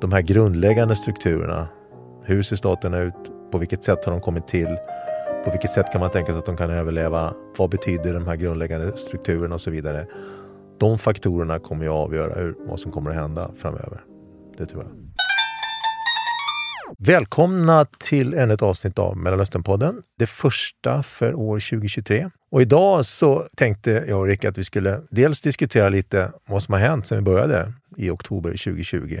de här grundläggande strukturerna. Hur ser staterna ut? På vilket sätt har de kommit till? På vilket sätt kan man tänka sig att de kan överleva? Vad betyder de här grundläggande strukturerna och så vidare? De faktorerna kommer ju avgöra hur, vad som kommer att hända framöver. Det tror jag. Välkomna till ännu ett avsnitt av Mellanösternpodden. Det första för år 2023. Och idag så tänkte jag och Rick att vi skulle dels diskutera lite vad som har hänt sedan vi började i oktober 2020.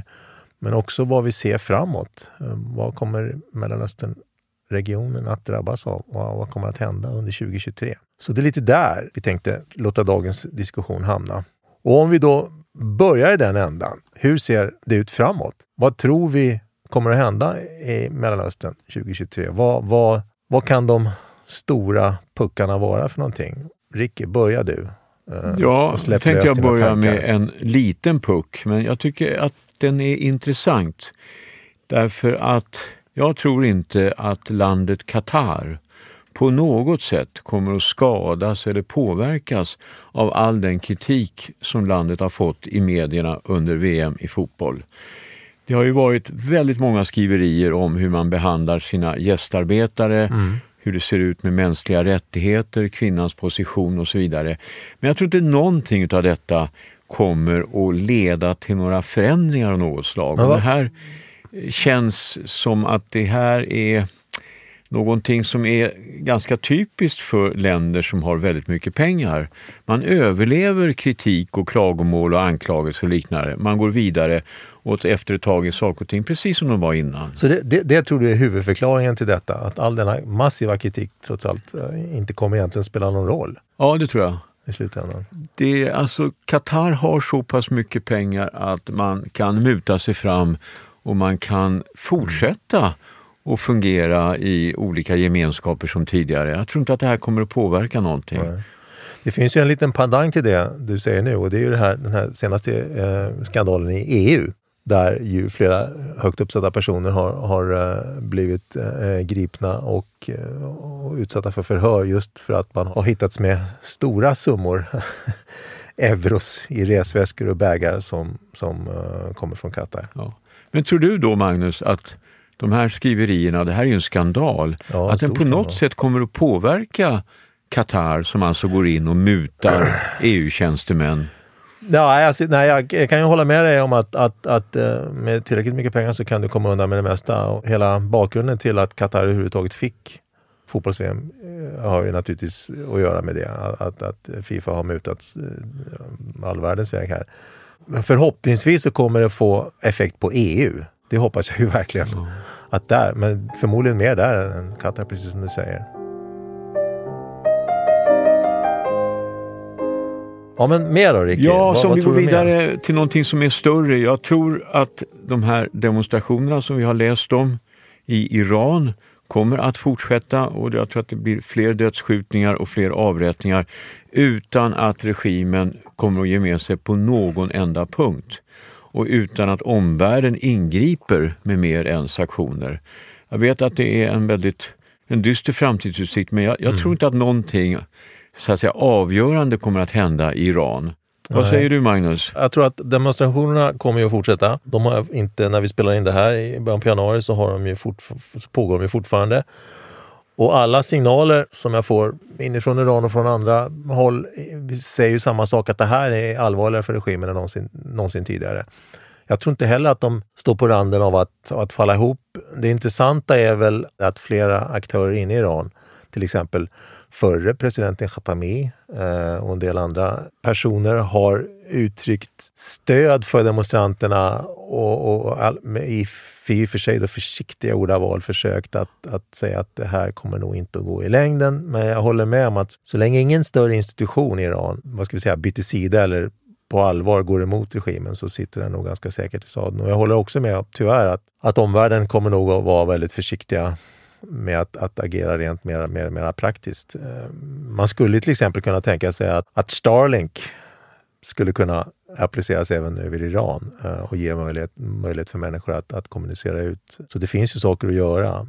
Men också vad vi ser framåt. Vad kommer Mellanösternregionen att drabbas av? Och vad kommer att hända under 2023? Så det är lite där vi tänkte låta dagens diskussion hamna. Och om vi då börjar i den ändan. Hur ser det ut framåt? Vad tror vi kommer att hända i Mellanöstern 2023? Vad, vad, vad kan de stora puckarna vara för någonting? Ricky, börja du. Eh, ja, tänkte jag börja tankar. med en liten puck, men jag tycker att den är intressant. Därför att jag tror inte att landet Qatar på något sätt kommer att skadas eller påverkas av all den kritik som landet har fått i medierna under VM i fotboll. Det har ju varit väldigt många skriverier om hur man behandlar sina gästarbetare, mm. hur det ser ut med mänskliga rättigheter, kvinnans position och så vidare. Men jag tror inte någonting av detta kommer att leda till några förändringar av något slag. Det här känns som att det här är någonting som är ganska typiskt för länder som har väldigt mycket pengar. Man överlever kritik och klagomål och anklagelser och liknande. Man går vidare och efter ett tag är saker och ting precis som de var innan. Så det, det, det tror du är huvudförklaringen till detta? Att all denna massiva kritik trots allt eh, inte kommer egentligen spela någon roll? Ja, det tror jag. I slutändan. Det, alltså, Qatar har så pass mycket pengar att man kan muta sig fram och man kan fortsätta och fungera i olika gemenskaper som tidigare. Jag tror inte att det här kommer att påverka någonting. Nej. Det finns ju en liten pandang till det du säger nu och det är ju här, den här senaste eh, skandalen i EU där ju flera högt uppsatta personer har, har uh, blivit uh, gripna och, uh, och, utsatta för förhör just för att man har hittats med stora summor euros i resväskor och bägar som, som kommer från Qatar. Ja. Men tror du då Magnus att de här skriverierna, det här är ju en skandal, ja, att den på något sätt kommer att påverka Qatar som alltså går in och mutar EU-tjänstemän? Ja, alltså, nej, jag kan ju hålla med dig om att, att, att eh, med tillräckligt mycket pengar så kan du komma undan med det mesta. Och hela bakgrunden till att Qatar överhuvudtaget fick fotbolls-VM eh, har ju naturligtvis att göra med det. Att, att Fifa har mutats eh, all världens väg här. Men förhoppningsvis så kommer det få effekt på EU. Det hoppas jag ju verkligen. Mm. Att där, men förmodligen mer där än Qatar, precis som du säger. Ja, men mer då Ricky? Ja, vad, som vad vi går vidare mer? till någonting som är större. Jag tror att de här demonstrationerna som vi har läst om i Iran kommer att fortsätta och jag tror att det blir fler dödsskjutningar och fler avrättningar utan att regimen kommer att ge med sig på någon enda punkt och utan att omvärlden ingriper med mer än sanktioner. Jag vet att det är en väldigt en dyster framtidsutsikt men jag, jag mm. tror inte att någonting så att säga, avgörande kommer att hända i Iran. Vad Nej. säger du Magnus? Jag tror att demonstrationerna kommer ju att fortsätta. De har inte, när vi spelar in det här i början på januari så har de ju fort, pågår de ju fortfarande. Och alla signaler som jag får inifrån Iran och från andra håll säger ju samma sak, att det här är allvarligare för regimen än någonsin, någonsin tidigare. Jag tror inte heller att de står på randen av att, att falla ihop. Det intressanta är väl att flera aktörer inne i Iran, till exempel förre presidenten Khatami eh, och en del andra personer har uttryckt stöd för demonstranterna och, och all, i i och för sig då försiktiga ordaval försökt att, att säga att det här kommer nog inte att gå i längden. Men jag håller med om att så länge ingen större institution i Iran, vad ska vi säga, byter sida eller på allvar går emot regimen så sitter den nog ganska säkert i sadeln. Och jag håller också med, tyvärr, att, att omvärlden kommer nog att vara väldigt försiktiga med att, att agera rent mer, mer, mer praktiskt. Eh, man skulle till exempel kunna tänka sig att, att Starlink skulle kunna appliceras även över Iran eh, och ge möjlighet, möjlighet för människor att, att kommunicera ut. Så det finns ju saker att göra.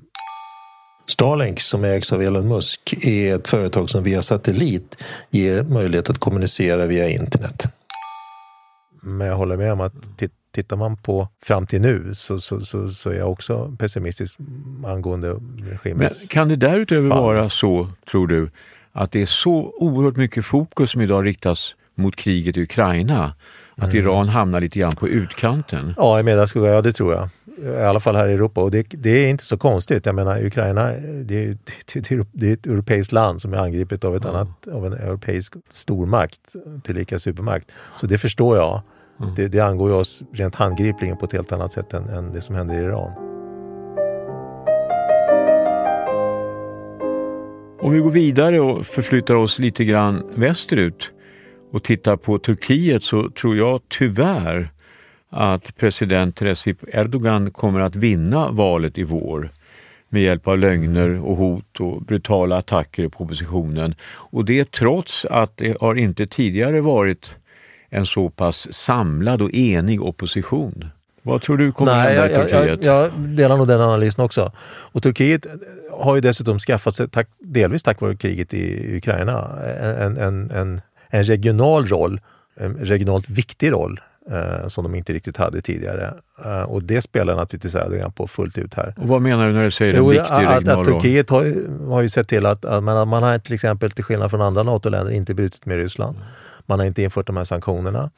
Starlink som ägs av Elon Musk är ett företag som via satellit ger möjlighet att kommunicera via internet. Men jag håller med om att tittar man på fram till nu så, så, så, så är jag också pessimistisk angående regimens Men Kan det därutöver fall. vara så, tror du, att det är så oerhört mycket fokus som idag riktas mot kriget i Ukraina, att mm. Iran hamnar lite grann på utkanten? Ja, i medelskugga, ja det tror jag. I alla fall här i Europa och det, det är inte så konstigt. Jag menar Ukraina, det, det, det är ett europeiskt land som är angripet av, ett mm. annat, av en europeisk stormakt, tillika supermakt. Så det förstår jag. Mm. Det, det angår oss rent handgripligen på ett helt annat sätt än, än det som händer i Iran. Om vi går vidare och förflyttar oss lite grann västerut och tittar på Turkiet så tror jag tyvärr att president Recep Erdogan kommer att vinna valet i vår med hjälp av lögner och hot och brutala attacker på oppositionen. Och det trots att det har inte tidigare varit en så pass samlad och enig opposition. Vad tror du kommer Nej, hända i Turkiet? Jag, jag, delar nog den analysen också. Och Turkiet har ju dessutom skaffat sig, tack, delvis tack vare kriget i Ukraina, en, en, en, en regional roll, en regionalt viktig roll eh, som de inte riktigt hade tidigare. Eh, och det spelar naturligtvis Erdogan på fullt ut här. Och vad menar du när du säger en viktig att, regional att, att Turkiet har, har ju sett till att, att man, man har till exempel, till skillnad från andra NATO-länder, inte brutit med Ryssland. Mm. Man har inte infört de här sanktionerna.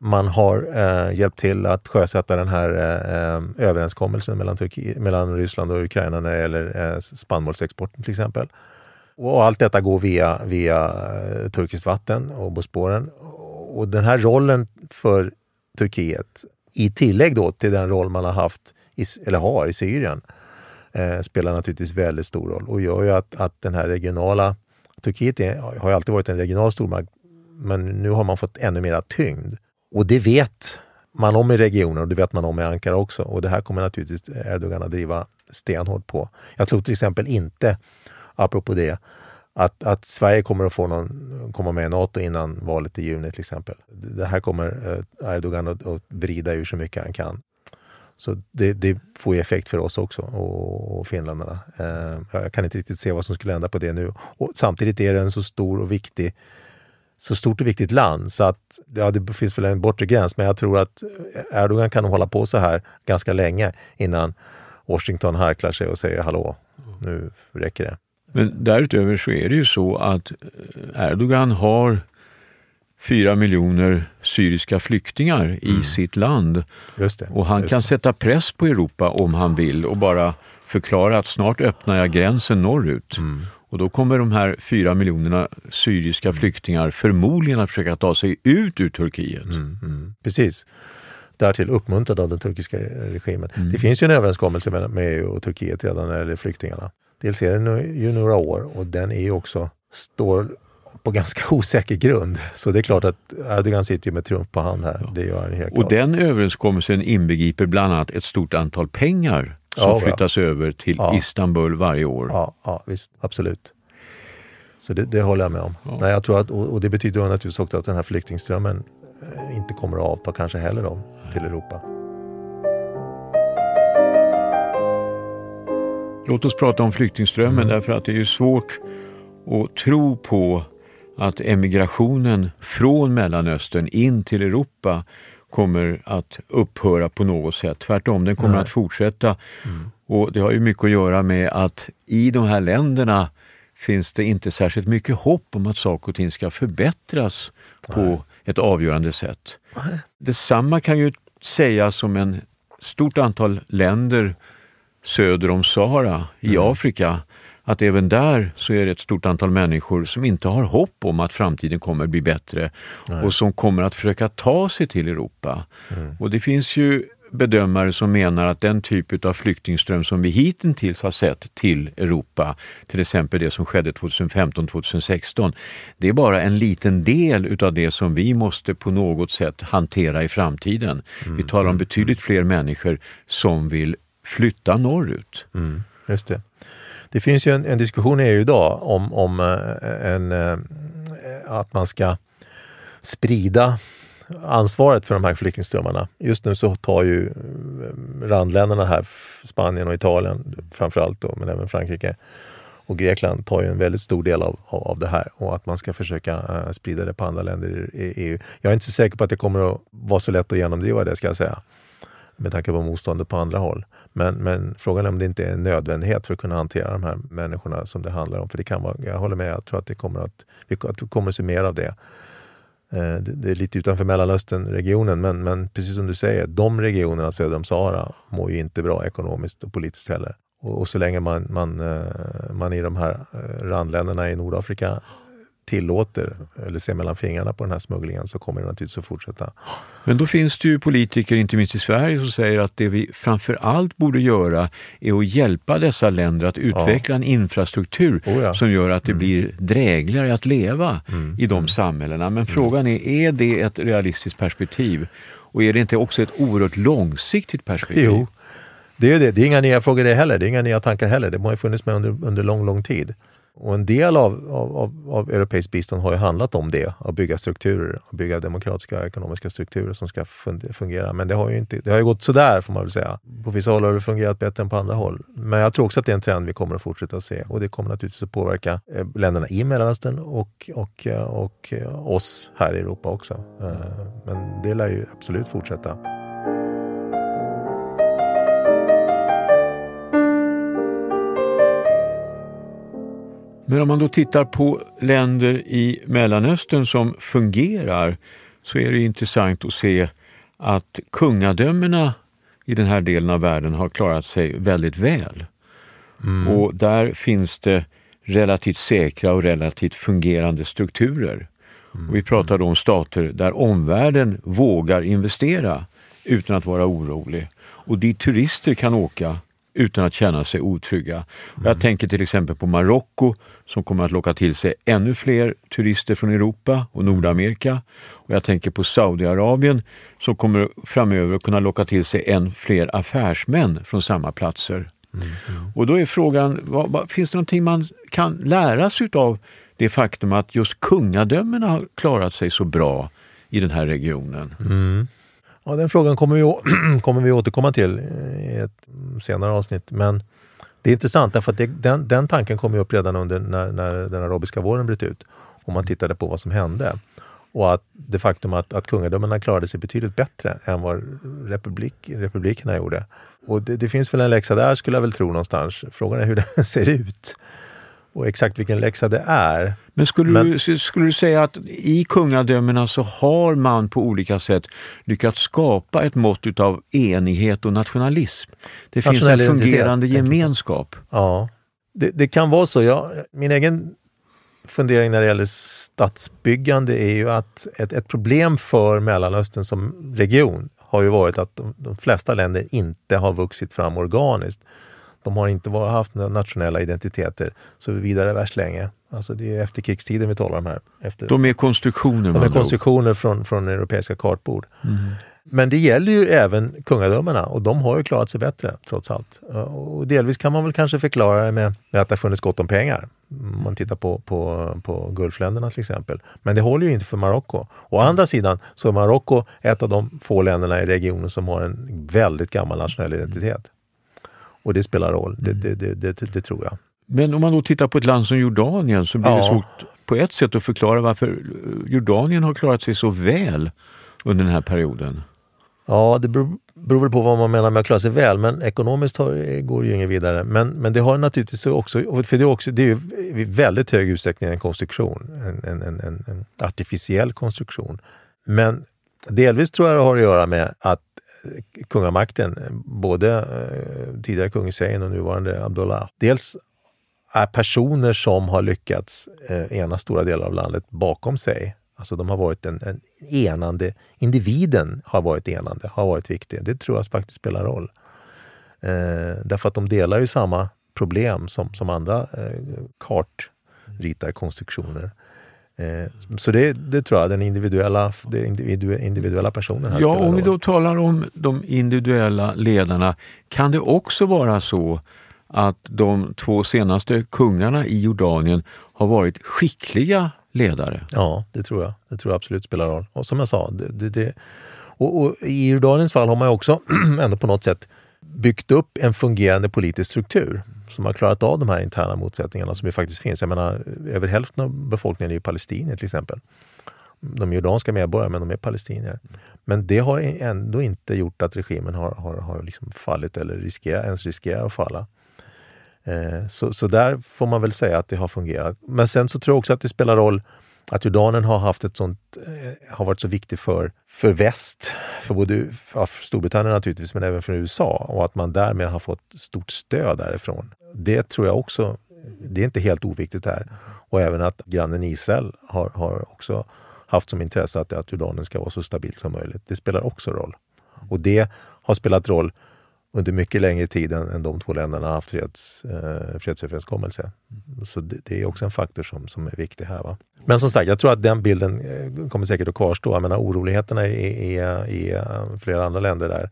Man har eh, hjälpt till att sjösätta den här eh, överenskommelsen mellan, Turki mellan Ryssland och Ukraina när det gäller eh, spannmålsexporten till exempel. Och allt detta går via, via eh, turkiskt vatten och Bosporen. Och den här rollen för Turkiet, i tillägg då till den roll man har haft, i, eller har, i Syrien, eh, spelar naturligtvis väldigt stor roll och gör ju att, att den här regionala Turkiet är, har ju alltid varit en regional stormakt men nu har man fått ännu mera tyngd. Och det vet man om i regionen och det vet man om i Ankara också. Och det här kommer naturligtvis Erdogan att driva stenhårt på. Jag tror till exempel inte, apropå det, att, att Sverige kommer att få någon, komma med i Nato innan valet i juni till exempel. Det här kommer eh, Erdogan att, att vrida ur så mycket han kan. Så det, det får ju effekt för oss också och, och finländarna. Eh, jag kan inte riktigt se vad som skulle hända på det nu. Och samtidigt är det en så stor och viktig så stort och viktigt land så att ja, det finns väl en bortre gräns men jag tror att Erdogan kan hålla på så här ganska länge innan Washington harklar sig och säger hallå, nu räcker det. Men därutöver så är det ju så att Erdogan har fyra miljoner syriska flyktingar mm. i sitt land. Och han kan sätta press på Europa om han vill och bara förklara att snart öppnar jag gränsen norrut. Mm. Och då kommer de här fyra miljonerna syriska flyktingar förmodligen att försöka ta sig ut ur Turkiet. Mm, mm. Precis. Därtill uppmuntrad av den turkiska regimen. Mm. Det finns ju en överenskommelse med, EU och Turkiet redan när det gäller flyktingarna. Dels är den ju några år och den är också, står på ganska osäker grund. Så det är klart att Erdogan sitter ju med trumf på hand här. Ja. Det gör han helt och klart. den överenskommelsen inbegriper bland annat ett stort antal pengar som ja, flyttas över till ja. Istanbul varje år. Ja, ja visst, absolut. Så det, det håller jag med om. Nej, jag tror att, och, det betyder naturligtvis också att den här flyktingströmmen eh, inte kommer att avta kanske heller då, till Europa. Låt oss prata om flyktingströmmen mm. därför att det är ju svårt att tro på att emigrationen från Mellanöstern in till Europa kommer att upphöra på något sätt. Tvärtom, den kommer Nej. att fortsätta. Mm. Och Det har ju mycket att göra med att i de här länderna finns det inte särskilt mycket hopp om att saker och ting ska förbättras Nej. på ett avgörande sätt. Nej. Detsamma kan ju sägas om en stort antal länder söder om Sahara i mm. Afrika att även där så är det ett stort antal människor som inte har hopp om att framtiden kommer bli bättre Nej. och som kommer att försöka ta sig till Europa. Mm. Och det finns ju bedömare som menar att den typ av flyktingström som vi hittills har sett till Europa, till exempel det som skedde 2015-2016, det är bara en liten del utav det som vi måste på något sätt hantera i framtiden. Mm. Vi talar om mm. betydligt fler människor som vill flytta norrut. Mm. Just det. Det finns ju en, en diskussion i EU idag om, om eh, en, eh, att man ska sprida ansvaret för de här flyktingströmmarna. Just nu så tar ju eh, randländerna här, Spanien och Italien framförallt, då, men även Frankrike, Och Grekland tar ju en väldigt stor del av, av, av det här och att man ska försöka uh, sprida det på andra länder i EU. Jag är inte så säker på att det kommer att vara så lätt att genomdriva det ska jag säga. Med tanke på motståndet på andra håll. Men, men frågan är om det inte är en nödvändighet för att kunna hantera de här människorna som det handlar om. För det kan vara, jag håller med, jag tror att det kommer att, att vi kommer att se mer av det. Eh, det är lite utanför Mellanöstern-regionen men, men precis som du säger, de regionerna söder om Sahara mår ju inte bra ekonomiskt och politiskt heller. Och, och så länge man, man, eh, man i de här eh, randländerna i Nordafrika tillåter eller ser mellan fingrarna på den här smugglingen så kommer det naturligtvis att fortsätta. Men då finns det ju politiker, inte minst i Sverige, som säger att det vi framför allt borde göra är att hjälpa dessa länder att utveckla ja. en infrastruktur oh ja. som gör att det mm. blir drägligare att leva mm. i de mm. samhällena. Men frågan är, är det ett realistiskt perspektiv? Och är det inte också ett oerhört långsiktigt perspektiv? Jo, det är det. Det är inga nya frågor det heller. Det är inga nya tankar heller. Det har funnits med under, under lång, lång tid. Och en del av, av, av europeiskt bistånd har ju handlat om det, att bygga strukturer, att bygga demokratiska ekonomiska strukturer som ska fungera. Men det har ju, inte, det har ju gått sådär får man väl säga. På vissa håll har det fungerat bättre än på andra håll. Men jag tror också att det är en trend vi kommer att fortsätta se och det kommer naturligtvis att påverka eh, länderna i Mellanöstern och, och, eh, och, eh, oss här i Europa också. Men det lär ju absolut fortsätta. Men om man då tittar på länder i Mellanöstern som fungerar så är det intressant att se att kungadömena i den här delen av världen har klarat sig väldigt väl. Mm. Och där finns det relativt säkra och relativt fungerande strukturer. Mm. Och vi pratar då om stater där omvärlden vågar investera utan att vara orolig. Och dit turister kan åka utan att känna sig otrygga. Mm. Jag tänker till exempel på Marocko som kommer att locka till sig ännu fler turister från Europa och Nordamerika. Och jag tänker på Saudiarabien som kommer framöver kunna locka till sig än fler affärsmän från samma platser. Mm. Mm. Och då är frågan, vad, vad, finns det någonting man kan lära sig av det faktum att just kungadömena har klarat sig så bra i den här regionen? Ja, den frågan kommer vi, kommer vi återkomma till eh, i ett senare avsnitt. Men det är intressant därför att det, den, den tanken kom upp redan under när, när den arabiska våren bröt ut. och man tittade på vad som hände. Och att det faktum att, att kungadömena klarade sig betydligt bättre än vad republik, republikerna gjorde. Och det, det, finns väl en läxa där skulle jag väl tro någonstans. Frågan är hur den ser ut och exakt vilken läxa det är. Men skulle, Men, du, skulle du säga att i kungadömena så har man på olika sätt lyckats skapa ett mått av enighet och nationalism? Det finns en fungerande gemenskap. Ja, det, det, kan vara så. Jag, min egen fundering när det gäller stadsbyggande är ju att ett, ett problem för Mellanöstern som region har ju varit att de, de flesta länder inte har vuxit fram organiskt. De har inte haft nationella identiteter så vidare värst länge. Alltså det är efterkrigstiden vi talar om här. Efter, de är konstruktioner? De är konstruktioner från, från europeiska kartbord. Mm. Men det gäller ju även kungadömena och de har ju klarat sig bättre trots allt. Och delvis kan man väl kanske förklara det med, med att det har funnits gott om pengar. Om man tittar på, på, på Gulfländerna till exempel. Men det håller ju inte för Marocko. Å andra sidan så är Marocko ett av de få länderna i regionen som har en väldigt gammal nationell identitet. Och det spelar roll, det, det, det, det, tror jag. Men om man då tittar på ett land som Jordanien så blir ja. det svårt på ett sätt att förklara varför Jordanien har klarat sig så väl under den här perioden. Ja, det beror, beror väl på vad man menar med att klara sig väl, men ekonomiskt har, går det ju inget vidare. Men, men det har naturligtvis också, för det är, också, det är i väldigt hög utsträckning en konstruktion, en, en, en, en artificiell konstruktion. Men delvis tror jag det har att göra med att kungamakten, både eh, tidigare kung Hussein och nuvarande Abdullah, dels är personer som har lyckats eh, ena stora delar av landet bakom sig. Alltså de har varit en, en enande, individen har varit enande, har varit viktig. Det tror jag faktiskt spelar roll. Eh, därför att de delar ju samma problem som, som andra eh, kartritarkonstruktioner. Eh, så det, det, tror jag, den individuella, det individuella personen här Ja, om vi då talar om de individuella ledarna, kan det också vara så att de två senaste kungarna i Jordanien har varit skickliga ledare? Ja, det tror jag. Det tror jag absolut spelar roll. Och som jag sa, det, det, och, och, i Jordaniens fall har man också ändå på något sätt byggt upp en fungerande politisk struktur som har klarat av de här interna motsättningarna som ju faktiskt finns. Jag menar, över hälften av befolkningen är ju palestinier till exempel. De är jordanska medborgare men de är palestinier. Men det har ändå inte gjort att regimen har, har, har liksom fallit eller riskerar, ens riskerar att falla. Eh, så, så där får man väl säga att det har fungerat. Men sen så tror jag också att det spelar roll att Jordanien har haft ett sånt, eh, har varit så viktigt för, för väst, för både för Storbritannien naturligtvis men även för USA och att man därmed har fått stort stöd därifrån. Det tror jag också, det är inte helt oviktigt här. Och även att grannen Israel har, har också haft som intresse att, att Jordanien ska vara så stabilt som möjligt. Det spelar också roll. Och det har spelat roll under mycket längre tid än, än de två länderna haft freds, eh, fredsöverenskommelse. Så det, det, är också en faktor som, som är viktig här. Va? Men som sagt, jag tror att den bilden eh, kommer säkert att kvarstå. Jag menar, oroligheterna i, i, i eh, flera andra länder där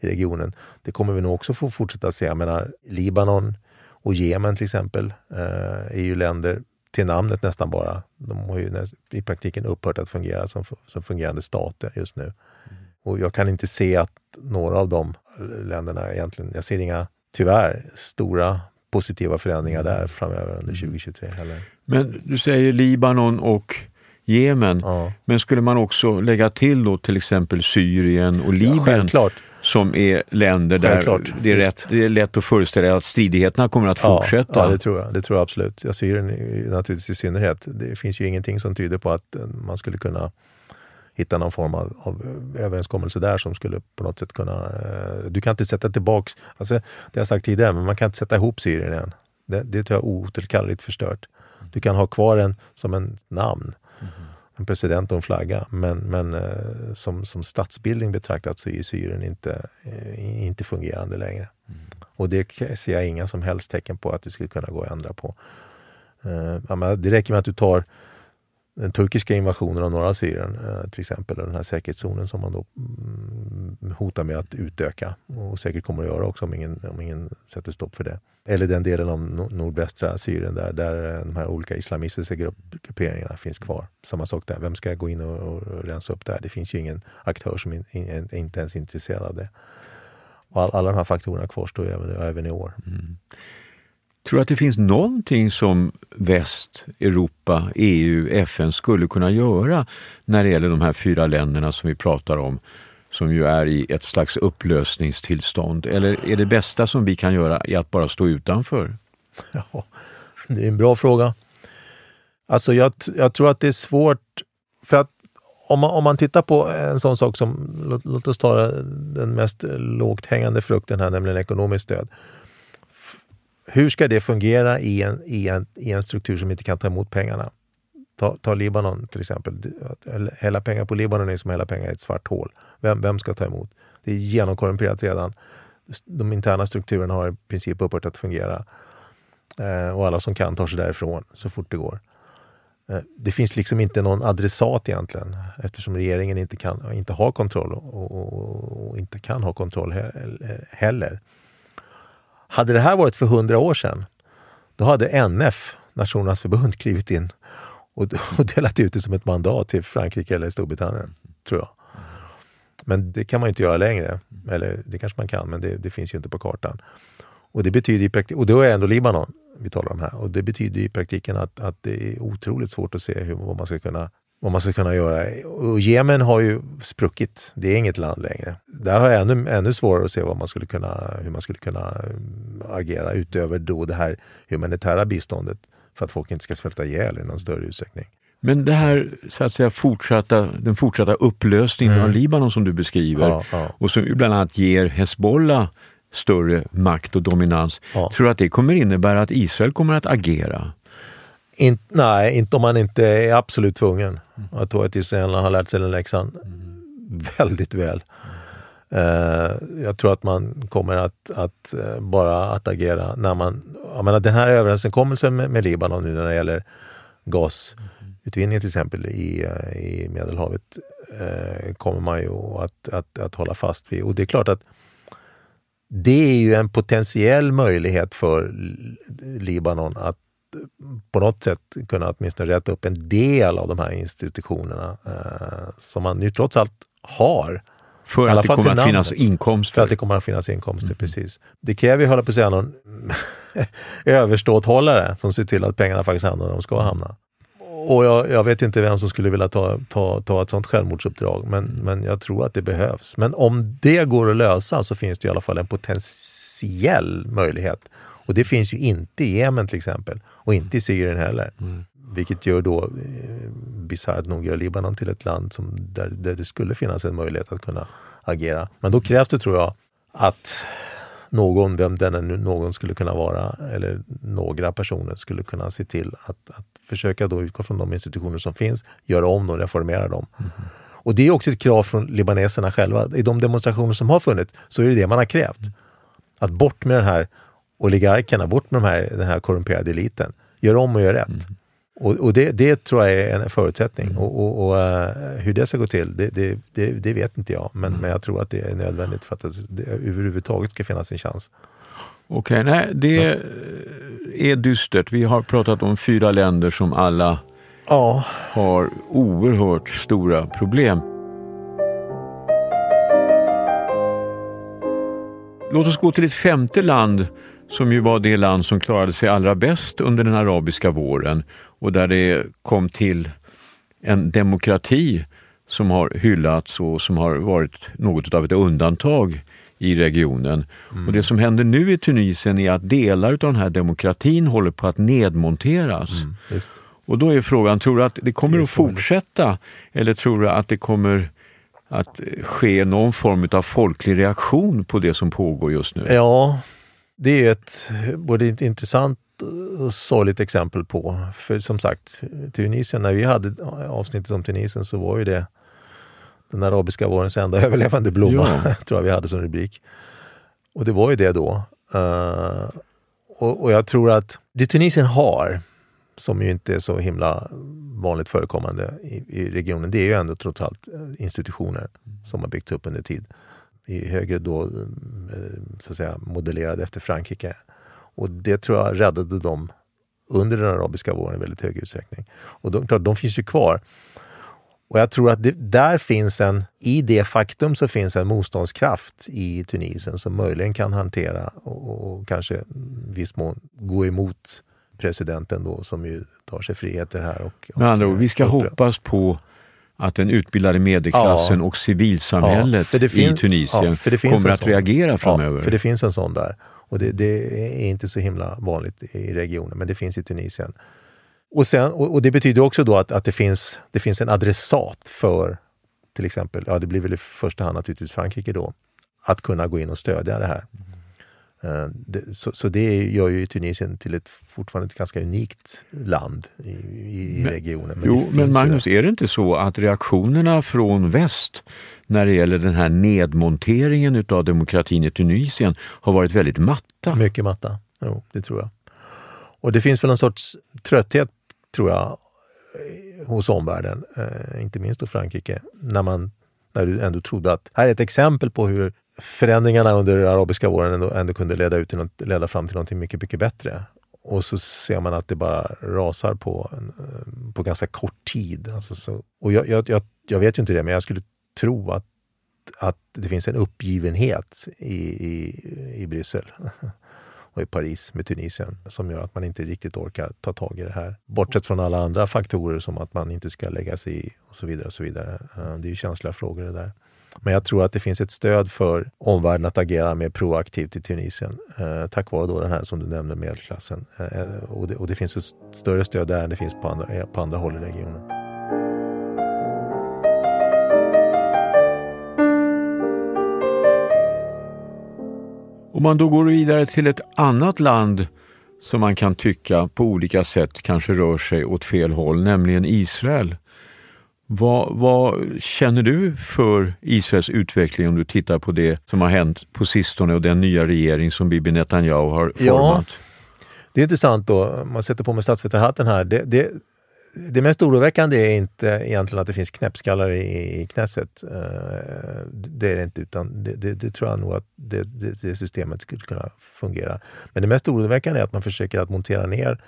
i regionen, det kommer vi nog också få fortsätta se. Jag menar, Libanon och Jemen till exempel eh, är ju länder till namnet nästan bara. De har ju i praktiken upphört att fungera som, som fungerande stater just nu. Och jag kan inte se att några av de länderna egentligen, jag ser inga, tyvärr, stora positiva förändringar där framöver under 2023 mm. heller. Men du säger Libanon och Jemen, ja. men skulle man också lägga till då till exempel Syrien och Libyen? Ja, som är länder där det är, rätt, det är lätt att föreställa att stridigheterna kommer att ja, fortsätta. Ja, det tror jag, det tror jag absolut. Jag Syrien naturligtvis i synnerhet. Det finns ju ingenting som tyder på att man skulle kunna hitta någon form av, av överenskommelse där som skulle på något sätt kunna... Eh, du kan inte sätta tillbaks, alltså, det har jag sagt tidigare, men man kan inte sätta ihop Syrien igen. Det, det tror jag är oåterkalleligt förstört. Du kan ha kvar den som en namn, mm. en president och en flagga, men, men eh, som, som statsbildning betraktat så är Syrien inte, eh, inte fungerande längre. Mm. Och det ser jag inga som helst tecken på att det skulle kunna gå att ändra på. Eh, det räcker med att du tar den turkiska invasionen av norra Syrien eh, till exempel, och den här säkerhetszonen som man då mm, hotar med att utöka och säkert kommer att göra också om ingen, om ingen sätter stopp för det. Eller den delen av nordvästra Syrien där, där eh, de här olika islamistiska grupperingarna finns kvar. Samma sak där, vem ska gå in och, och rensa upp där? Det finns ju ingen aktör som in, in, inte ens är intresserad av det. Och all, alla de här faktorerna kvarstår även, även i år. Mm. Tror du att det finns någonting som väst, Europa, EU, FN skulle kunna göra när det gäller de här fyra länderna som vi pratar om, som ju är i ett slags upplösningstillstånd? Eller är det bästa som vi kan göra i att bara stå utanför? Ja, det är en bra fråga. Alltså jag, jag tror att det är svårt, för att om man, om man tittar på en sån sak som, låt, låt oss ta den mest lågt hängande frukten här, nämligen ekonomiskt stöd hur ska det fungera i en, i, en, i en struktur som inte kan ta emot pengarna? Ta, ta Libanon till exempel. Hälla pengar på Libanon är som att hälla pengar i ett svart hål. Vem, vem ska ta emot? Det är genomkorrumperat redan. De interna strukturerna har i princip upphört att fungera. Eh, och alla som kan tar sig därifrån så fort det går. Eh, det finns liksom inte någon adressat egentligen eftersom regeringen inte, kan, inte har kontroll och, och, och inte kan ha kontroll heller. Hade det här varit för hundra år sedan, då hade NF, Nationernas förbund, klivit in och, och delat ut det som ett mandat till Frankrike eller Storbritannien, tror jag. Men det kan man inte göra längre. Eller det kanske man kan, men det, det finns ju inte på kartan. Och det betyder i praktiken, och då är det ändå Libanon vi talar om här. Och det betyder i praktiken att, att det är otroligt svårt att se hur, vad man ska kunna vad man ska kunna göra. Och Jemen har ju spruckit. Det är inget land längre. Där har jag ännu, ännu svårare att se vad man skulle kunna, hur man skulle kunna äh, agera utöver då det här humanitära biståndet för att folk inte ska svälta ihjäl i någon större utsträckning. Men det här så att säga, fortsatta, den fortsatta upplösningen mm. av Libanon som du beskriver ja, ja. och som bland annat ger Hezbollah större makt och dominans. Ja. Tror du att det kommer innebära att Israel kommer att agera? In, nej, inte om man inte är absolut tvungen. Jag tror att israelerna har lärt sig den läxan väldigt väl. Uh, jag tror att man kommer att, att uh, bara att agera när man... Jag menar, den här överenskommelsen med, med Libanon nu när det gäller gasutvinning till exempel i, uh, i Medelhavet kommer man ju att, att, att hålla fast vid. Och det är klart att det är ju en potentiell möjlighet för Libanon att på något sätt kunna åtminstone rätta upp en del av de här institutionerna eh, som man ju trots allt har För att det kommer att finnas inkomster? För att det kommer att finnas inkomster, mm. precis. Det kräver ju, hålla på att säga, någon överståthållare som ser till att pengarna faktiskt hamnar där de ska hamna. Och jag, jag, vet inte vem som skulle vilja ta, ta, ta ett sånt självmordsuppdrag, men, mm. men jag tror att det behövs. Men om det går att lösa så finns det i alla fall en potentiell möjlighet. Och det finns ju inte i Jemen till exempel, och inte i Syrien heller. Mm. Vilket gör då eh, bisarrt nog gör Libanon till ett land som, där, där det skulle finnas en möjlighet att kunna agera. Men då krävs det tror jag att någon, vem den nu någon skulle kunna vara, eller några personer skulle kunna se till att, att försöka då utgå från de institutioner som finns, göra om dem, reformera dem. Mm. Och det är också ett krav från libaneserna själva. I de demonstrationer som har funnits så är det det man har krävt. Att bort med den här oligarkerna, bort med de här, den här korrumperade eliten. Gör om och gör rätt. Mm. Och, och det, det, tror jag är en förutsättning. Mm. Och, och, och uh, hur det ska gå till, det, det, det vet inte jag. Men, mm. men jag tror att det är nödvändigt för att det, överhuvudtaget ska finnas en chans. Okej, okay, nej, det ja. är dystert. Vi har pratat om fyra länder som alla ja. har oerhört stora problem. Låt oss gå till ett femte land som ju var det land som klarade sig allra bäst under den arabiska våren och där det kom till en demokrati som har hyllats och som har varit något av ett undantag i regionen. Mm. Och Det som händer nu i Tunisien är att delar av den här demokratin håller på att nedmonteras. Mm, och då är frågan, tror du att det kommer det att fortsätta eller tror du att det kommer att ske någon form av folklig reaktion på det som pågår just nu? Ja, det är ett både ett intressant och sorgligt exempel på. För som sagt, Tunisien, när vi hade avsnittet om Tunisien så var ju det den arabiska vårens enda överlevande blomma, ja. tror jag vi hade som rubrik. Och det var ju det då. Uh, och, och, jag tror att det Tunisien har, som ju inte är så himla vanligt förekommande i, i regionen, det är ju ändå trots allt institutioner som har byggts upp under tid i högre då eh, så att säga, modellerade efter Frankrike. Och det tror jag räddade dem under den arabiska våren i väldigt hög utsträckning. Och de, klart, de finns ju kvar. Och jag tror att det, där finns en, i det faktum så finns en motståndskraft i Tunisien som möjligen kan hantera och, och kanske viss mån gå emot presidenten då som ju tar sig friheter här. Och, och Med andra ord, vi ska hoppas på att den utbildade medelklassen ja. och civilsamhället ja, i Tunisien ja, kommer att reagera framöver. Ja, för det finns en sån där. Och det, det, är inte så himla vanligt i regionen, men det finns i Tunisien. Och, sen, och, och det betyder också då att, att det, finns, det finns en adressat för till exempel, ja det blir väl i första hand naturligtvis Frankrike då, att kunna gå in och stödja det här. Eh, det, så, så, det gör ju Tunisien till ett fortfarande ett ganska unikt land i, i men, regionen. Men jo, men Magnus, är det inte så att reaktionerna från väst när det gäller den här nedmonteringen av demokratin i Tunisien har varit väldigt matta? Mycket matta, jo, det tror jag. Och det finns väl en sorts trötthet, tror jag, hos omvärlden, eh, inte minst då Frankrike, när man när du ändå trodde att här är ett exempel på hur förändringarna under arabiska våren ändå, ändå kunde leda, ut till något, leda fram till något mycket, mycket bättre. Och så ser man att det bara rasar på, en, eh, på ganska kort tid. Alltså så, och jag, jag, jag, jag, vet ju inte det, men jag skulle tro att, att det finns en uppgivenhet i, i, i Bryssel och i Paris med Tunisien som gör att man inte riktigt orkar ta tag i det här. Bortsett från alla andra faktorer som att man inte ska lägga sig i och så vidare. Och så vidare. Eh, det är ju känsliga frågor det där. Men jag tror att det finns ett stöd för omvärlden att agera mer proaktivt i Tunisien eh, tack vare då den här som du nämnde medelklassen. Eh, eh och, det, och det finns ett större stöd där än det finns på andra, eh, på andra håll i regionen. Om man då går vidare till ett annat land som man kan tycka på olika sätt kanske rör sig åt fel håll, nämligen Israel. Vad, vad, känner du för Israels utveckling om du tittar på det som har hänt på sistone och den nya regering som Bibi Netanyahu har format? Ja, det är intressant då, man sätter på mig statsvetarhatten här. Det, det, det mest oroväckande är inte egentligen att det finns knäppskallar i, i Knesset. Eh, det är det inte, utan det, det, det tror jag nog att det, det, systemet skulle kunna fungera. Men det mest oroväckande är att man försöker att montera ner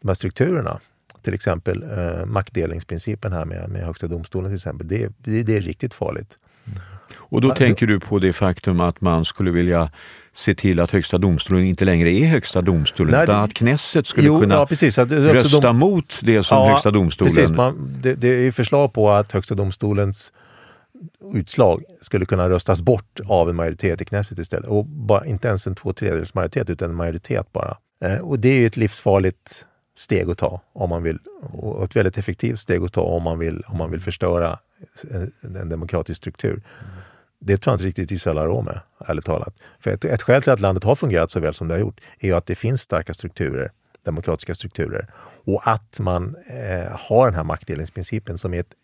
de här strukturerna till exempel eh, maktdelningsprincipen här med, med Högsta domstolen till exempel, det, det, det är riktigt farligt. Mm. Och då tänker du på det faktum att man skulle vilja se till att Högsta domstolen inte längre är Högsta domstolen Nej, utan att Knesset skulle jo, kunna ja, precis, att, rösta de, mot det som ja, Högsta domstolen... Precis, man, det, det är förslag på att Högsta domstolens utslag skulle kunna röstas bort av en majoritet i Knesset istället. Och bara, inte ens en två tredjedels majoritet utan en majoritet bara. Eh, och det är ett livsfarligt steg att ta om man vill och ett väldigt effektivt steg att ta om man vill, om man vill förstöra en, en demokratisk struktur. Det tror jag inte riktigt Israel har råd med, ärligt talat. För ett, ett skäl till att landet har fungerat så väl som det har gjort är att det finns starka strukturer, demokratiska strukturer och att man eh, har den här maktdelningsprincipen som är ett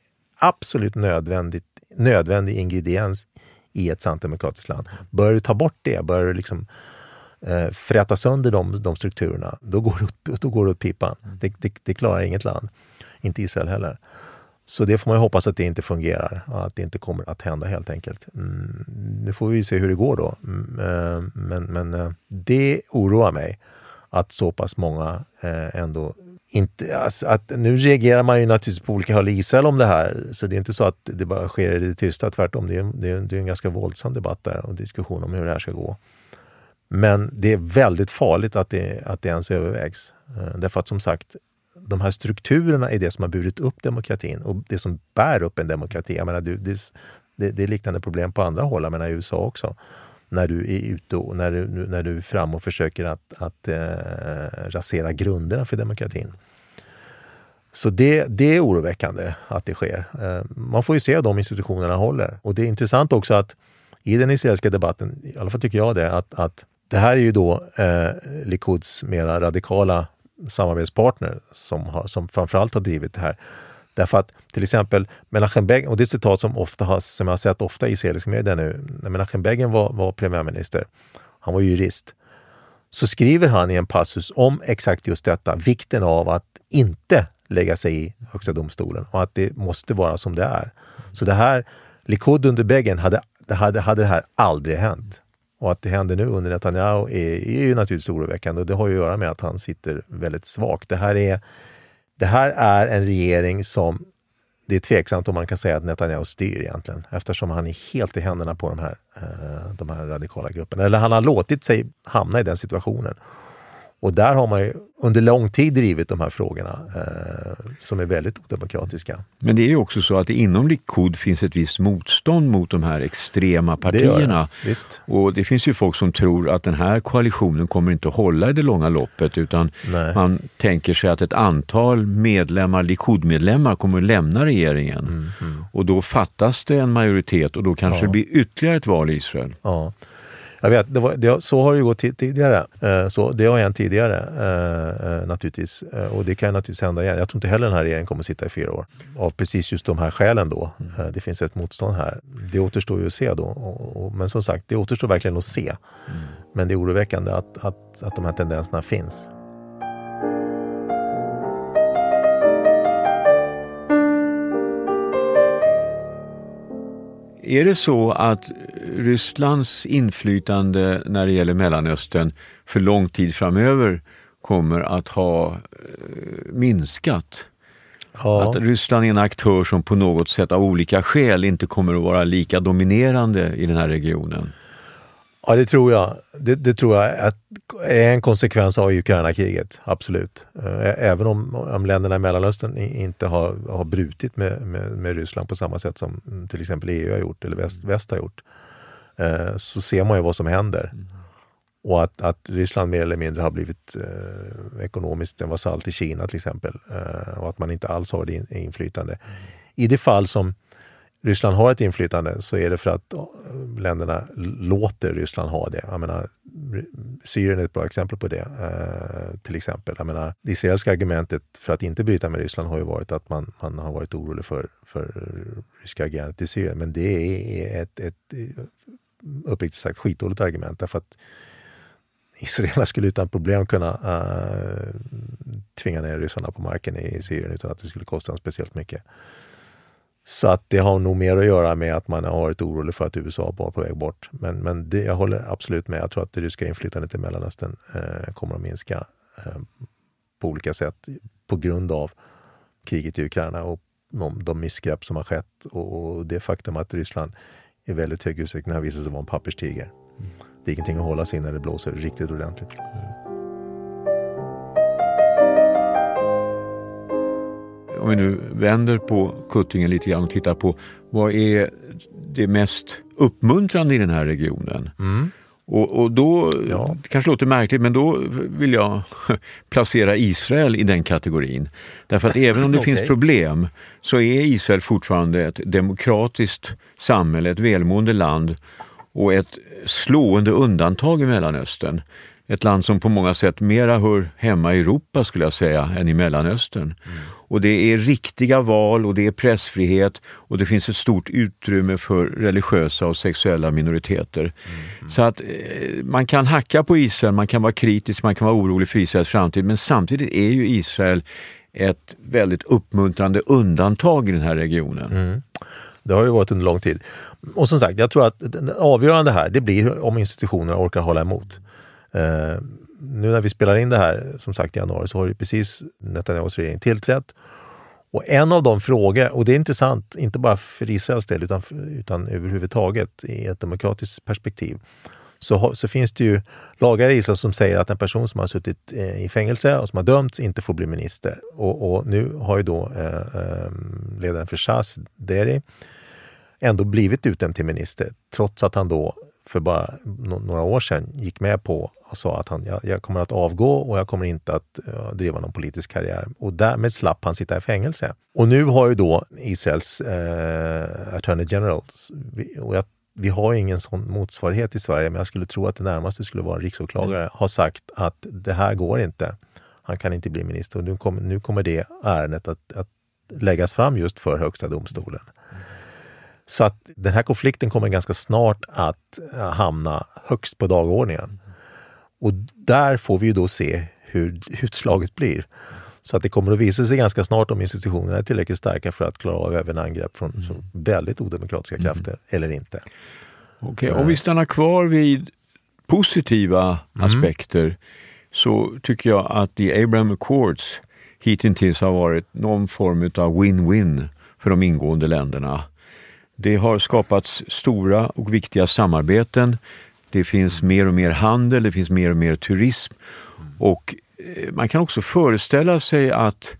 absolut nödvändigt, nödvändig ingrediens i ett sant demokratiskt land. Börjar du ta bort det, börjar du liksom eh, fräta sönder de, de strukturerna, då går, det, då går det åt pipan. Det, det, det klarar inget land, inte Israel heller. Så det får man hoppas att det inte fungerar att det inte kommer att hända helt enkelt. Mm, nu får vi se hur det går då. Mm, eh, men, men eh, det oroar mig att så pass många eh, ändå inte... Alltså att, nu reagerar man ju naturligtvis på olika håll i Israel om det här, så det är inte så att det bara sker i det tysta. Tvärtom, det är, det är, det är en ganska våldsam debatt där och diskussion om hur det här ska gå. Men det är väldigt farligt att det, att det ens övervägs. Eh, därför att som sagt, de här strukturerna är det som har burit upp demokratin och det som bär upp en demokrati. Jag menar, det, det, det, är liknande problem på andra håll, jag menar i USA också. När du är ute och när du, när du är fram och försöker att, att eh, rasera grunderna för demokratin. Så det, det är oroväckande att det sker. Eh, man får ju se om de institutionerna håller. Och det är intressant också att i den israeliska debatten, i alla fall tycker jag det, att, att det här är ju då eh, Likuds mera radikala samarbetspartner som, har, som framförallt har drivit det här. Därför att till exempel Menachem Begin, och det är ett citat som, ofta har, som jag har sett ofta i israelisk media nu, när Menachem Begin var, var premiärminister, han var jurist, så skriver han i en passus om exakt just detta, vikten av att inte lägga sig i Högsta domstolen och att det måste vara som det är. Så det här, Likud under Begin hade, hade, hade det här aldrig hänt. Och att det händer nu under Netanyahu är, är ju naturligtvis oroväckande och det har ju att göra med att han sitter väldigt svagt. Det här är, det här är en regering som det är tveksamt om man kan säga att Netanyahu styr egentligen eftersom han är helt i händerna på de här, eh, de här radikala grupperna. Eller han har låtit sig hamna i den situationen. Och där har man ju under lång tid drivit de här frågorna eh, som är väldigt odemokratiska. Men det är ju också så att inom Likud finns ett visst motstånd mot de här extrema partierna. Det Visst. Och det finns ju folk som tror att den här koalitionen kommer inte att hålla i det långa loppet utan Nej. man tänker sig att ett antal medlemmar, Likud-medlemmar kommer att lämna regeringen. Mm, mm. Och då fattas det en majoritet och då kanske ja. det blir ytterligare ett val i Israel. Ja. Jag vet, det var, det, så har det gått tidigare. Eh, så, det har hänt tidigare eh, eh, naturligtvis. Och det kan naturligtvis hända igen. Jag tror inte heller den här regeringen kommer att sitta i fyra år. Av precis just de här skälen då. Mm. Det finns ett motstånd här. Det återstår ju att se då. Men som sagt, det återstår verkligen att se. Mm. Men det är oroväckande att, att, att de här tendenserna finns. Är det så att Rysslands inflytande när det gäller Mellanöstern för lång tid framöver kommer att ha eh, minskat? Ja. Att Ryssland är en aktör som på något sätt av olika skäl inte kommer att vara lika dominerande i den här regionen? Ja, det tror jag. Det, det tror jag är en konsekvens av Ukraina-kriget, absolut. Eh, även om, om länderna i Mellanöstern inte har, har brutit med, med, med, Ryssland på samma sätt som till exempel EU har gjort eller väst, väst har gjort, eh, så ser man ju vad som händer. Mm. Och att, att Ryssland mer eller mindre har blivit eh, ekonomiskt en vasall till Kina till exempel. Eh, och att man inte alls har det inflytande. Mm. I det fall som Ryssland har ett inflytande så är det för att länderna låter Ryssland ha det. Jag menar, Syrien är ett bra exempel på det. Eh, till exempel. Jag menar, det israeliska argumentet för att inte bryta med Ryssland har ju varit att man, man har varit orolig för, för ryska agerandet i Syrien. Men det är ett, ett uppriktigt sagt skitdåligt argument därför att israelerna skulle utan problem kunna uh, tvinga ner ryssarna på marken i Syrien utan att det skulle kosta dem speciellt mycket. Så att det har nog mer att göra med att man har varit orolig för att USA var på väg bort. Men, men det, jag håller absolut med. Jag tror att det ryska inflytandet i Mellanöstern eh, kommer att minska eh, på olika sätt på grund av kriget i Ukraina och de, de missgrepp som har skett och, och det faktum att Ryssland i väldigt hög utsträckning har visat sig vara en papperstiger. Mm. Det är ingenting att hålla sig i när det blåser riktigt ordentligt. Mm. Om vi nu vänder på kuttingen lite grann och tittar på vad är det mest uppmuntrande i den här regionen? Mm. Och, och, då, ja. det kanske låter märkligt, men då vill jag placera Israel i den kategorin. Därför att även om det okay. finns problem så är Israel fortfarande ett demokratiskt samhälle, ett välmående land och ett slående undantag i Mellanöstern. Ett land som på många sätt mera hör hemma i Europa skulle jag säga än i Mellanöstern. Mm. Och det är riktiga val och det är pressfrihet och det finns ett stort utrymme för religiösa och sexuella minoriteter. Mm. Så att eh, man kan hacka på Israel, man kan vara kritisk, man kan vara orolig för Israels framtid men samtidigt är ju Israel ett väldigt uppmuntrande undantag i den här regionen. Mm. Det har ju varit under lång tid. Och som sagt, jag tror att det avgörande här det blir om institutionerna orkar hålla emot. Eh, nu när vi spelar in det här, som sagt i januari, så har ju precis Netanyahus regering tillträtt. Och en av de frågor, och det är intressant, inte bara för Israels del utan, utan överhuvudtaget i ett demokratiskt perspektiv, så, så, finns det ju lagar i Israel som säger att en person som har suttit eh, i fängelse och som har dömts inte får bli minister. Och, och nu har ju då eh, eh ledaren för SAS, Deri, ändå blivit utnämnd till minister trots att han då för bara några år sedan gick med på och sa att han, jag, jag kommer att avgå och jag kommer inte att uh, driva någon politisk karriär. Och därmed slapp han sitta i fängelse. Och nu har ju då Israels uh, Attorney General, och jag, vi har ingen sån motsvarighet i Sverige, men jag skulle tro att det närmaste skulle vara en riksåklagare, mm. har sagt att det här går inte. Han kan inte bli minister och nu kommer, nu kommer det ärendet att, att läggas fram just för Högsta domstolen. Så att den här konflikten kommer ganska snart att eh, hamna högst på dagordningen. Och där får vi då se hur utslaget blir. Så att det kommer att visa sig ganska snart om institutionerna är tillräckligt starka för att klara av även angrepp från mm. väldigt odemokratiska krafter mm. eller inte. Okej, okay, om vi stannar kvar vid positiva mm. aspekter så tycker jag att The Abraham Accords hittills har varit någon form av win-win för de ingående länderna. Det har skapats stora och viktiga samarbeten. Det finns mer och mer handel, det finns mer och mer turism. Och eh, man kan också föreställa sig att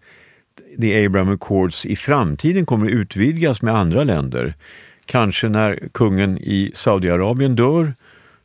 The Abraham Accords i framtiden kommer utvidgas med andra länder. Kanske när kungen i Saudiarabien dör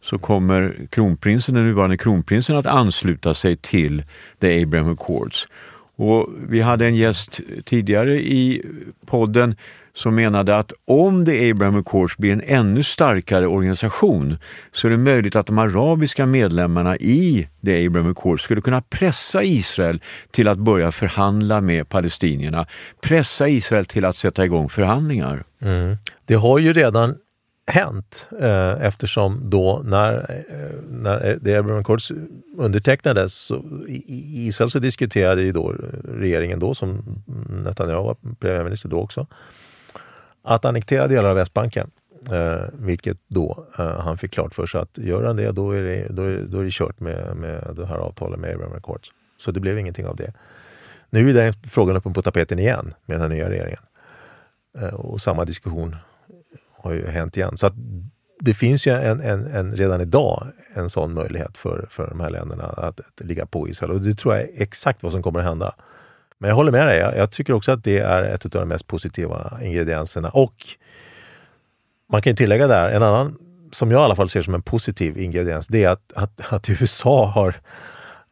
så kommer kronprinsen, den nuvarande kronprinsen att ansluta sig till The Abraham Accords. Och vi hade en gäst tidigare i podden som menade att om The Abraham Accords blir en ännu starkare organisation så är det möjligt att de arabiska medlemmarna i The Abraham Accords skulle kunna pressa Israel till att börja förhandla med palestinierna. Pressa Israel till att sätta igång förhandlingar. Mm. Det har ju redan hänt eh, eftersom då när, eh, när eh, The Abraham Accords undertecknades så, i Israel så diskuterade ju då eh, regeringen då, som Netanyahu var premiärminister då också, att annektera delar av Västbanken. Eh, vilket då eh, han fick klart för sig att gör han det då är det, då är, då är det kört med, med det här avtalet med Abraham Accords. Så det blev ingenting av det. Nu är den frågan uppe på tapeten igen med den här nya regeringen. Eh, och samma diskussion har ju hänt igen. Så att det finns ju en, en, en, redan idag en sån möjlighet för, för de här länderna att, att ligga på Israel och det tror jag är exakt vad som kommer att hända. Men jag håller med dig. Jag, jag tycker också att det är ett av de mest positiva ingredienserna. Och man kan tillägga där, en annan som jag i alla fall ser som en positiv ingrediens, det är att, att, att USA har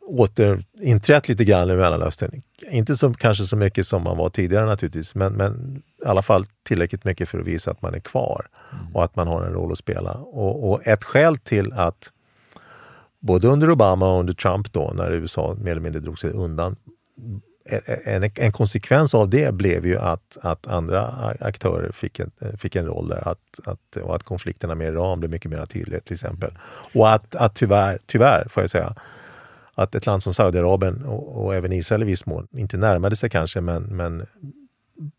återinträtt lite grann i Mellanöstern. Inte som, kanske så mycket som man var tidigare naturligtvis, men, men i alla fall tillräckligt mycket för att visa att man är kvar mm. och att man har en roll att spela. Och, och, ett skäl till att både under Obama och under Trump då, när USA mer eller mindre drog sig undan, en, en konsekvens av det blev ju att, att andra aktörer fick en, fick en roll där att, att, och att konflikterna med Iran blev mycket mer tydliga till exempel. Och att, att tyvärr, tyvärr får jag säga, att ett land som Saudiarabien och, och även Israel i viss mån, inte närmade sig kanske men, men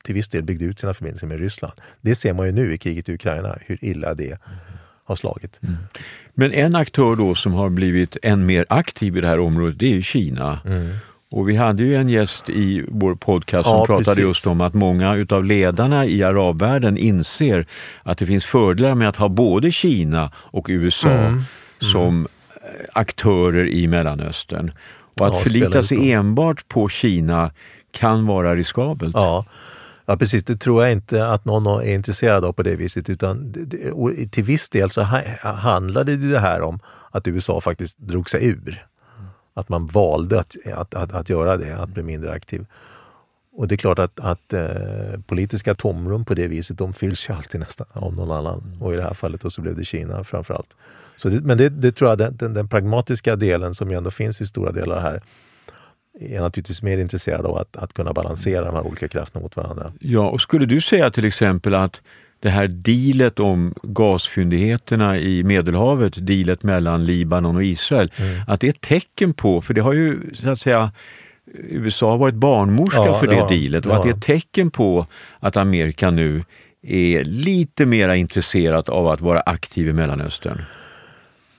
till viss del byggde ut sina förbindelser med Ryssland. Det ser man ju nu i kriget i Ukraina, hur illa det har slagit. Mm. Men en aktör då som har blivit än mer aktiv i det här området, det är Kina. Mm. Och vi hade ju en gäst i vår podcast som ja, pratade precis. just om att många utav ledarna i arabvärlden inser att det finns fördelar med att ha både Kina och USA mm. Mm. som eh, aktörer i Mellanöstern. Och att ja, förlita sig enbart på Kina kan vara riskabelt. Ja. Ja precis, det tror jag inte att någon är intresserad av på det viset. Utan till viss del så handlade det här om att USA faktiskt drog sig ur. Att man valde att, att, att, att göra det, att bli mindre aktiv. Och det är klart att, att eh, politiska tomrum på det viset, de fylls ju alltid nästan av någon annan. Och i det här fallet så blev det Kina framförallt. Så det, men det, det, tror jag, den, den, den, pragmatiska delen som ju ändå finns i stora delar här, är naturligtvis mer intresserad av att, att kunna balansera de här olika krafterna mot varandra. Ja, och skulle du säga till exempel att det här dealet om gasfyndigheterna i Medelhavet, dealet mellan Libanon och Israel, mm. att det är ett tecken på, för det har ju så att säga USA har varit barnmorska ja, för det, det dealet och att det är ett tecken på att Amerika nu är lite mer intresserat av att vara aktiv i Mellanöstern.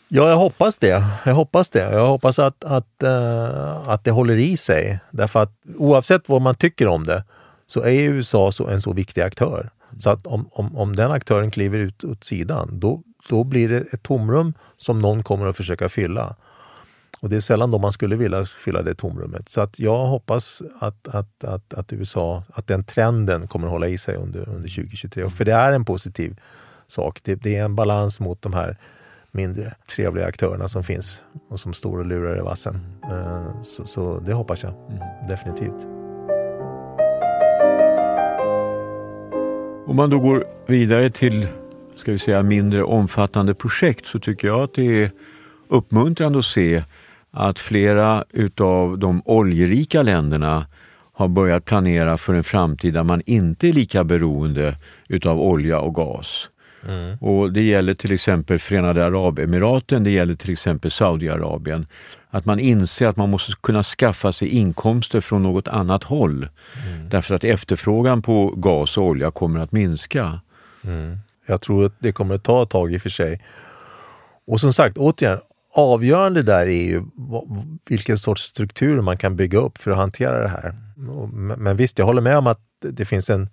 Ja, jag hoppas det. Jag hoppas det. Jag hoppas att, att, uh, att det håller i sig. Därför att oavsett vad man tycker om det så är USA så, en så viktig aktör. Så att om, om, om den aktören kliver ut åt sidan, då, då blir det ett tomrum som någon kommer att försöka fylla. Och det är sällan då man skulle vilja fylla det tomrummet. Så att jag hoppas att, att, att, att USA, att den trenden kommer att hålla i sig under, under 2023. För det är en positiv sak. Det, det är en balans mot de här mindre trevliga aktörerna som finns och som står och lurar i vassen. Eh, så, så det hoppas jag mm. definitivt. Om man då går vidare till ska vi säga, mindre omfattande projekt så tycker jag att det är uppmuntrande att se att flera utav de oljerika länderna har börjat planera för en framtid där man inte är lika beroende utav olja och gas. Mm. Och Det gäller till exempel Förenade Arabemiraten, det gäller till exempel Saudiarabien. Att man inser att man måste kunna skaffa sig inkomster från något annat håll. Mm. Därför att efterfrågan på gas och olja kommer att minska. Mm. Jag tror att det kommer att ta ett tag i och för sig. Och som sagt, återigen, avgörande där är ju vilken sorts struktur man kan bygga upp för att hantera det här. Men visst, jag håller med om att det finns en,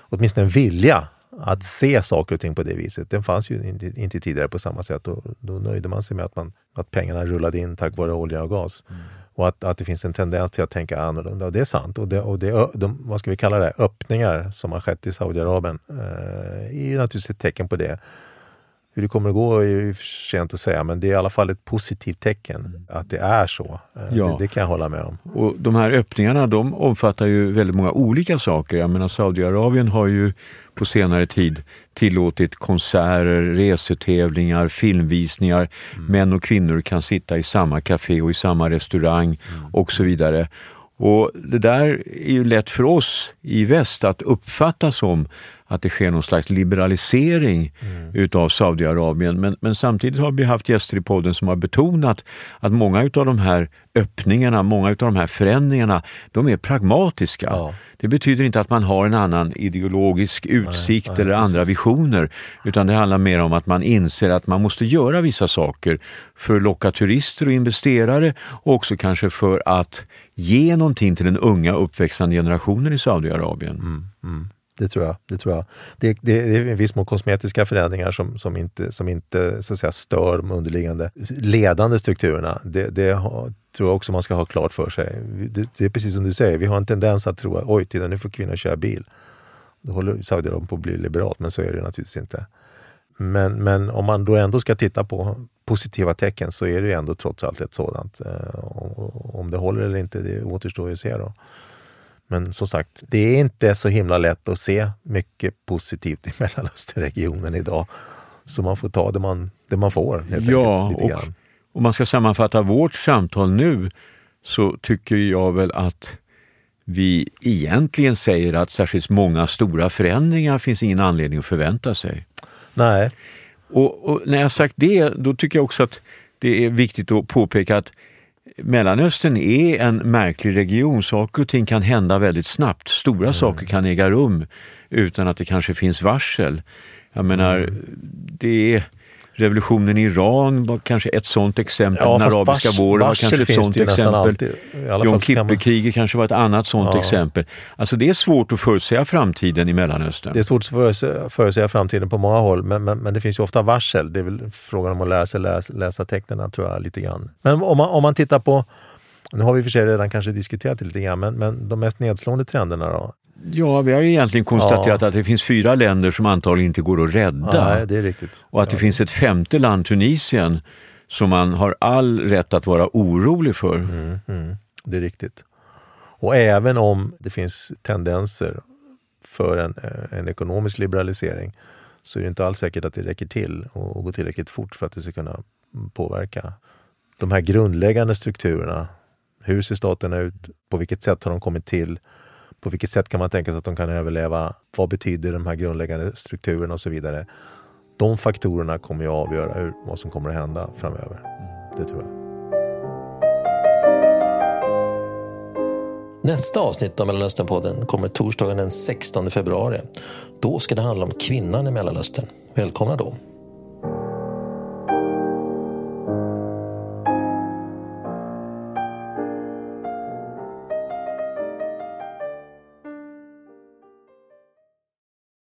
åtminstone en vilja att se saker och ting på det viset. Den fanns ju inte, inte tidigare på samma sätt. Och då nöjde man sig med att, man, att pengarna rullade in tack vare olja och gas. Mm. Och att, att det finns en tendens till att tänka annorlunda. Och det är sant. Och, det, och det, de, vad ska vi kalla det, öppningar som har skett i Saudiarabien eh, är naturligtvis ett tecken på det. Hur det kommer att gå är för sent att säga, men det är i alla fall ett positivt tecken mm. att det är så. Eh, ja. Det, det, kan jag hålla med om. Och De här öppningarna de omfattar ju väldigt många olika saker. Jag menar Saudiarabien har ju på senare tid tillåtit konserter, resetävlingar, filmvisningar. Mm. Män och kvinnor kan sitta i samma café och i samma restaurang mm. och så vidare. Och Det där är ju lätt för oss i väst att uppfatta som att det sker någon slags liberalisering mm. utav Saudiarabien. Men, men samtidigt har vi haft gäster i podden som har betonat att många utav de här öppningarna, många utav de här förändringarna, de är pragmatiska. Ja. Det betyder inte att man har en annan ideologisk utsikt nej, nej, eller andra visioner, utan det handlar mer om att man inser att man måste göra vissa saker för att locka turister och investerare och också kanske för att ge någonting till den unga uppväxande generationen i Saudiarabien. Mm, mm. Det tror jag. Det, tror jag. Det, det, det är viss mån kosmetiska förändringar som, som inte, som inte så att säga, stör de underliggande ledande strukturerna. Det, det har, tror jag också man ska ha klart för sig. Det, det, är precis som du säger, vi har en tendens att tro att oj, titta nu får kvinnor köra bil. Då håller Saudiarabien på att bli liberalt, men så är det naturligtvis inte. Men, men om man då ändå ska titta på positiva tecken så är det ändå trots allt ett sådant. Eh, om det håller eller inte, det återstår ju att se. Då. Men som sagt, det är inte så himla lätt att se mycket positivt i Mellanösternregionen idag. Så man får ta det man, det man får. Helt ja, enkelt, lite och grann. Om man ska sammanfatta vårt samtal nu så tycker jag väl att vi egentligen säger att särskilt många stora förändringar finns ingen anledning att förvänta sig. Nej. Och, och när jag sagt det, då tycker jag också att det är viktigt att påpeka att Mellanöstern är en märklig region. Saker och ting kan hända väldigt snabbt. Stora mm. saker kan äga rum utan att det kanske finns varsel. Jag menar, mm. det är Revolutionen i Iran var kanske ett sånt exempel. Ja, Den arabiska bars, våren var kanske ett sånt exempel. Alltid, Jom Kippur-kriget kanske var ett annat sånt ja. exempel. Alltså det är svårt att förutsäga framtiden i Mellanöstern. Det är svårt att förutsäga, framtiden på många håll, men, men, men, det finns ju ofta varsel. Det är väl frågan om att lära sig läsa, läsa tecknen tror jag lite grann. Men om man, om man tittar på nu har vi för sig redan kanske diskuterat det lite grann, men, men de mest nedslående trenderna då? Ja, vi har egentligen konstaterat ja. att det finns fyra länder som antagligen inte går att rädda. Nej, det är riktigt. Och att det finns ett femte land, Tunisien, som man har all rätt att vara orolig för. Mm, mm, det är riktigt. Och även om det finns tendenser för en, eh, en ekonomisk liberalisering så är det inte alls säkert att det räcker till och, och går tillräckligt fort för att det ska kunna påverka. De här grundläggande strukturerna, hur ser staterna ut? På vilket sätt har de kommit till? På vilket sätt kan man tänka sig att de kan överleva? Vad betyder de här grundläggande strukturerna och så vidare? De faktorerna kommer att avgöra hur, vad som kommer att hända framöver. Det tror jag. Nästa avsnitt av Mellanösternpodden kommer torsdagen den 16 februari. Då ska det handla om kvinnan i Mellanöstern. Välkomna då!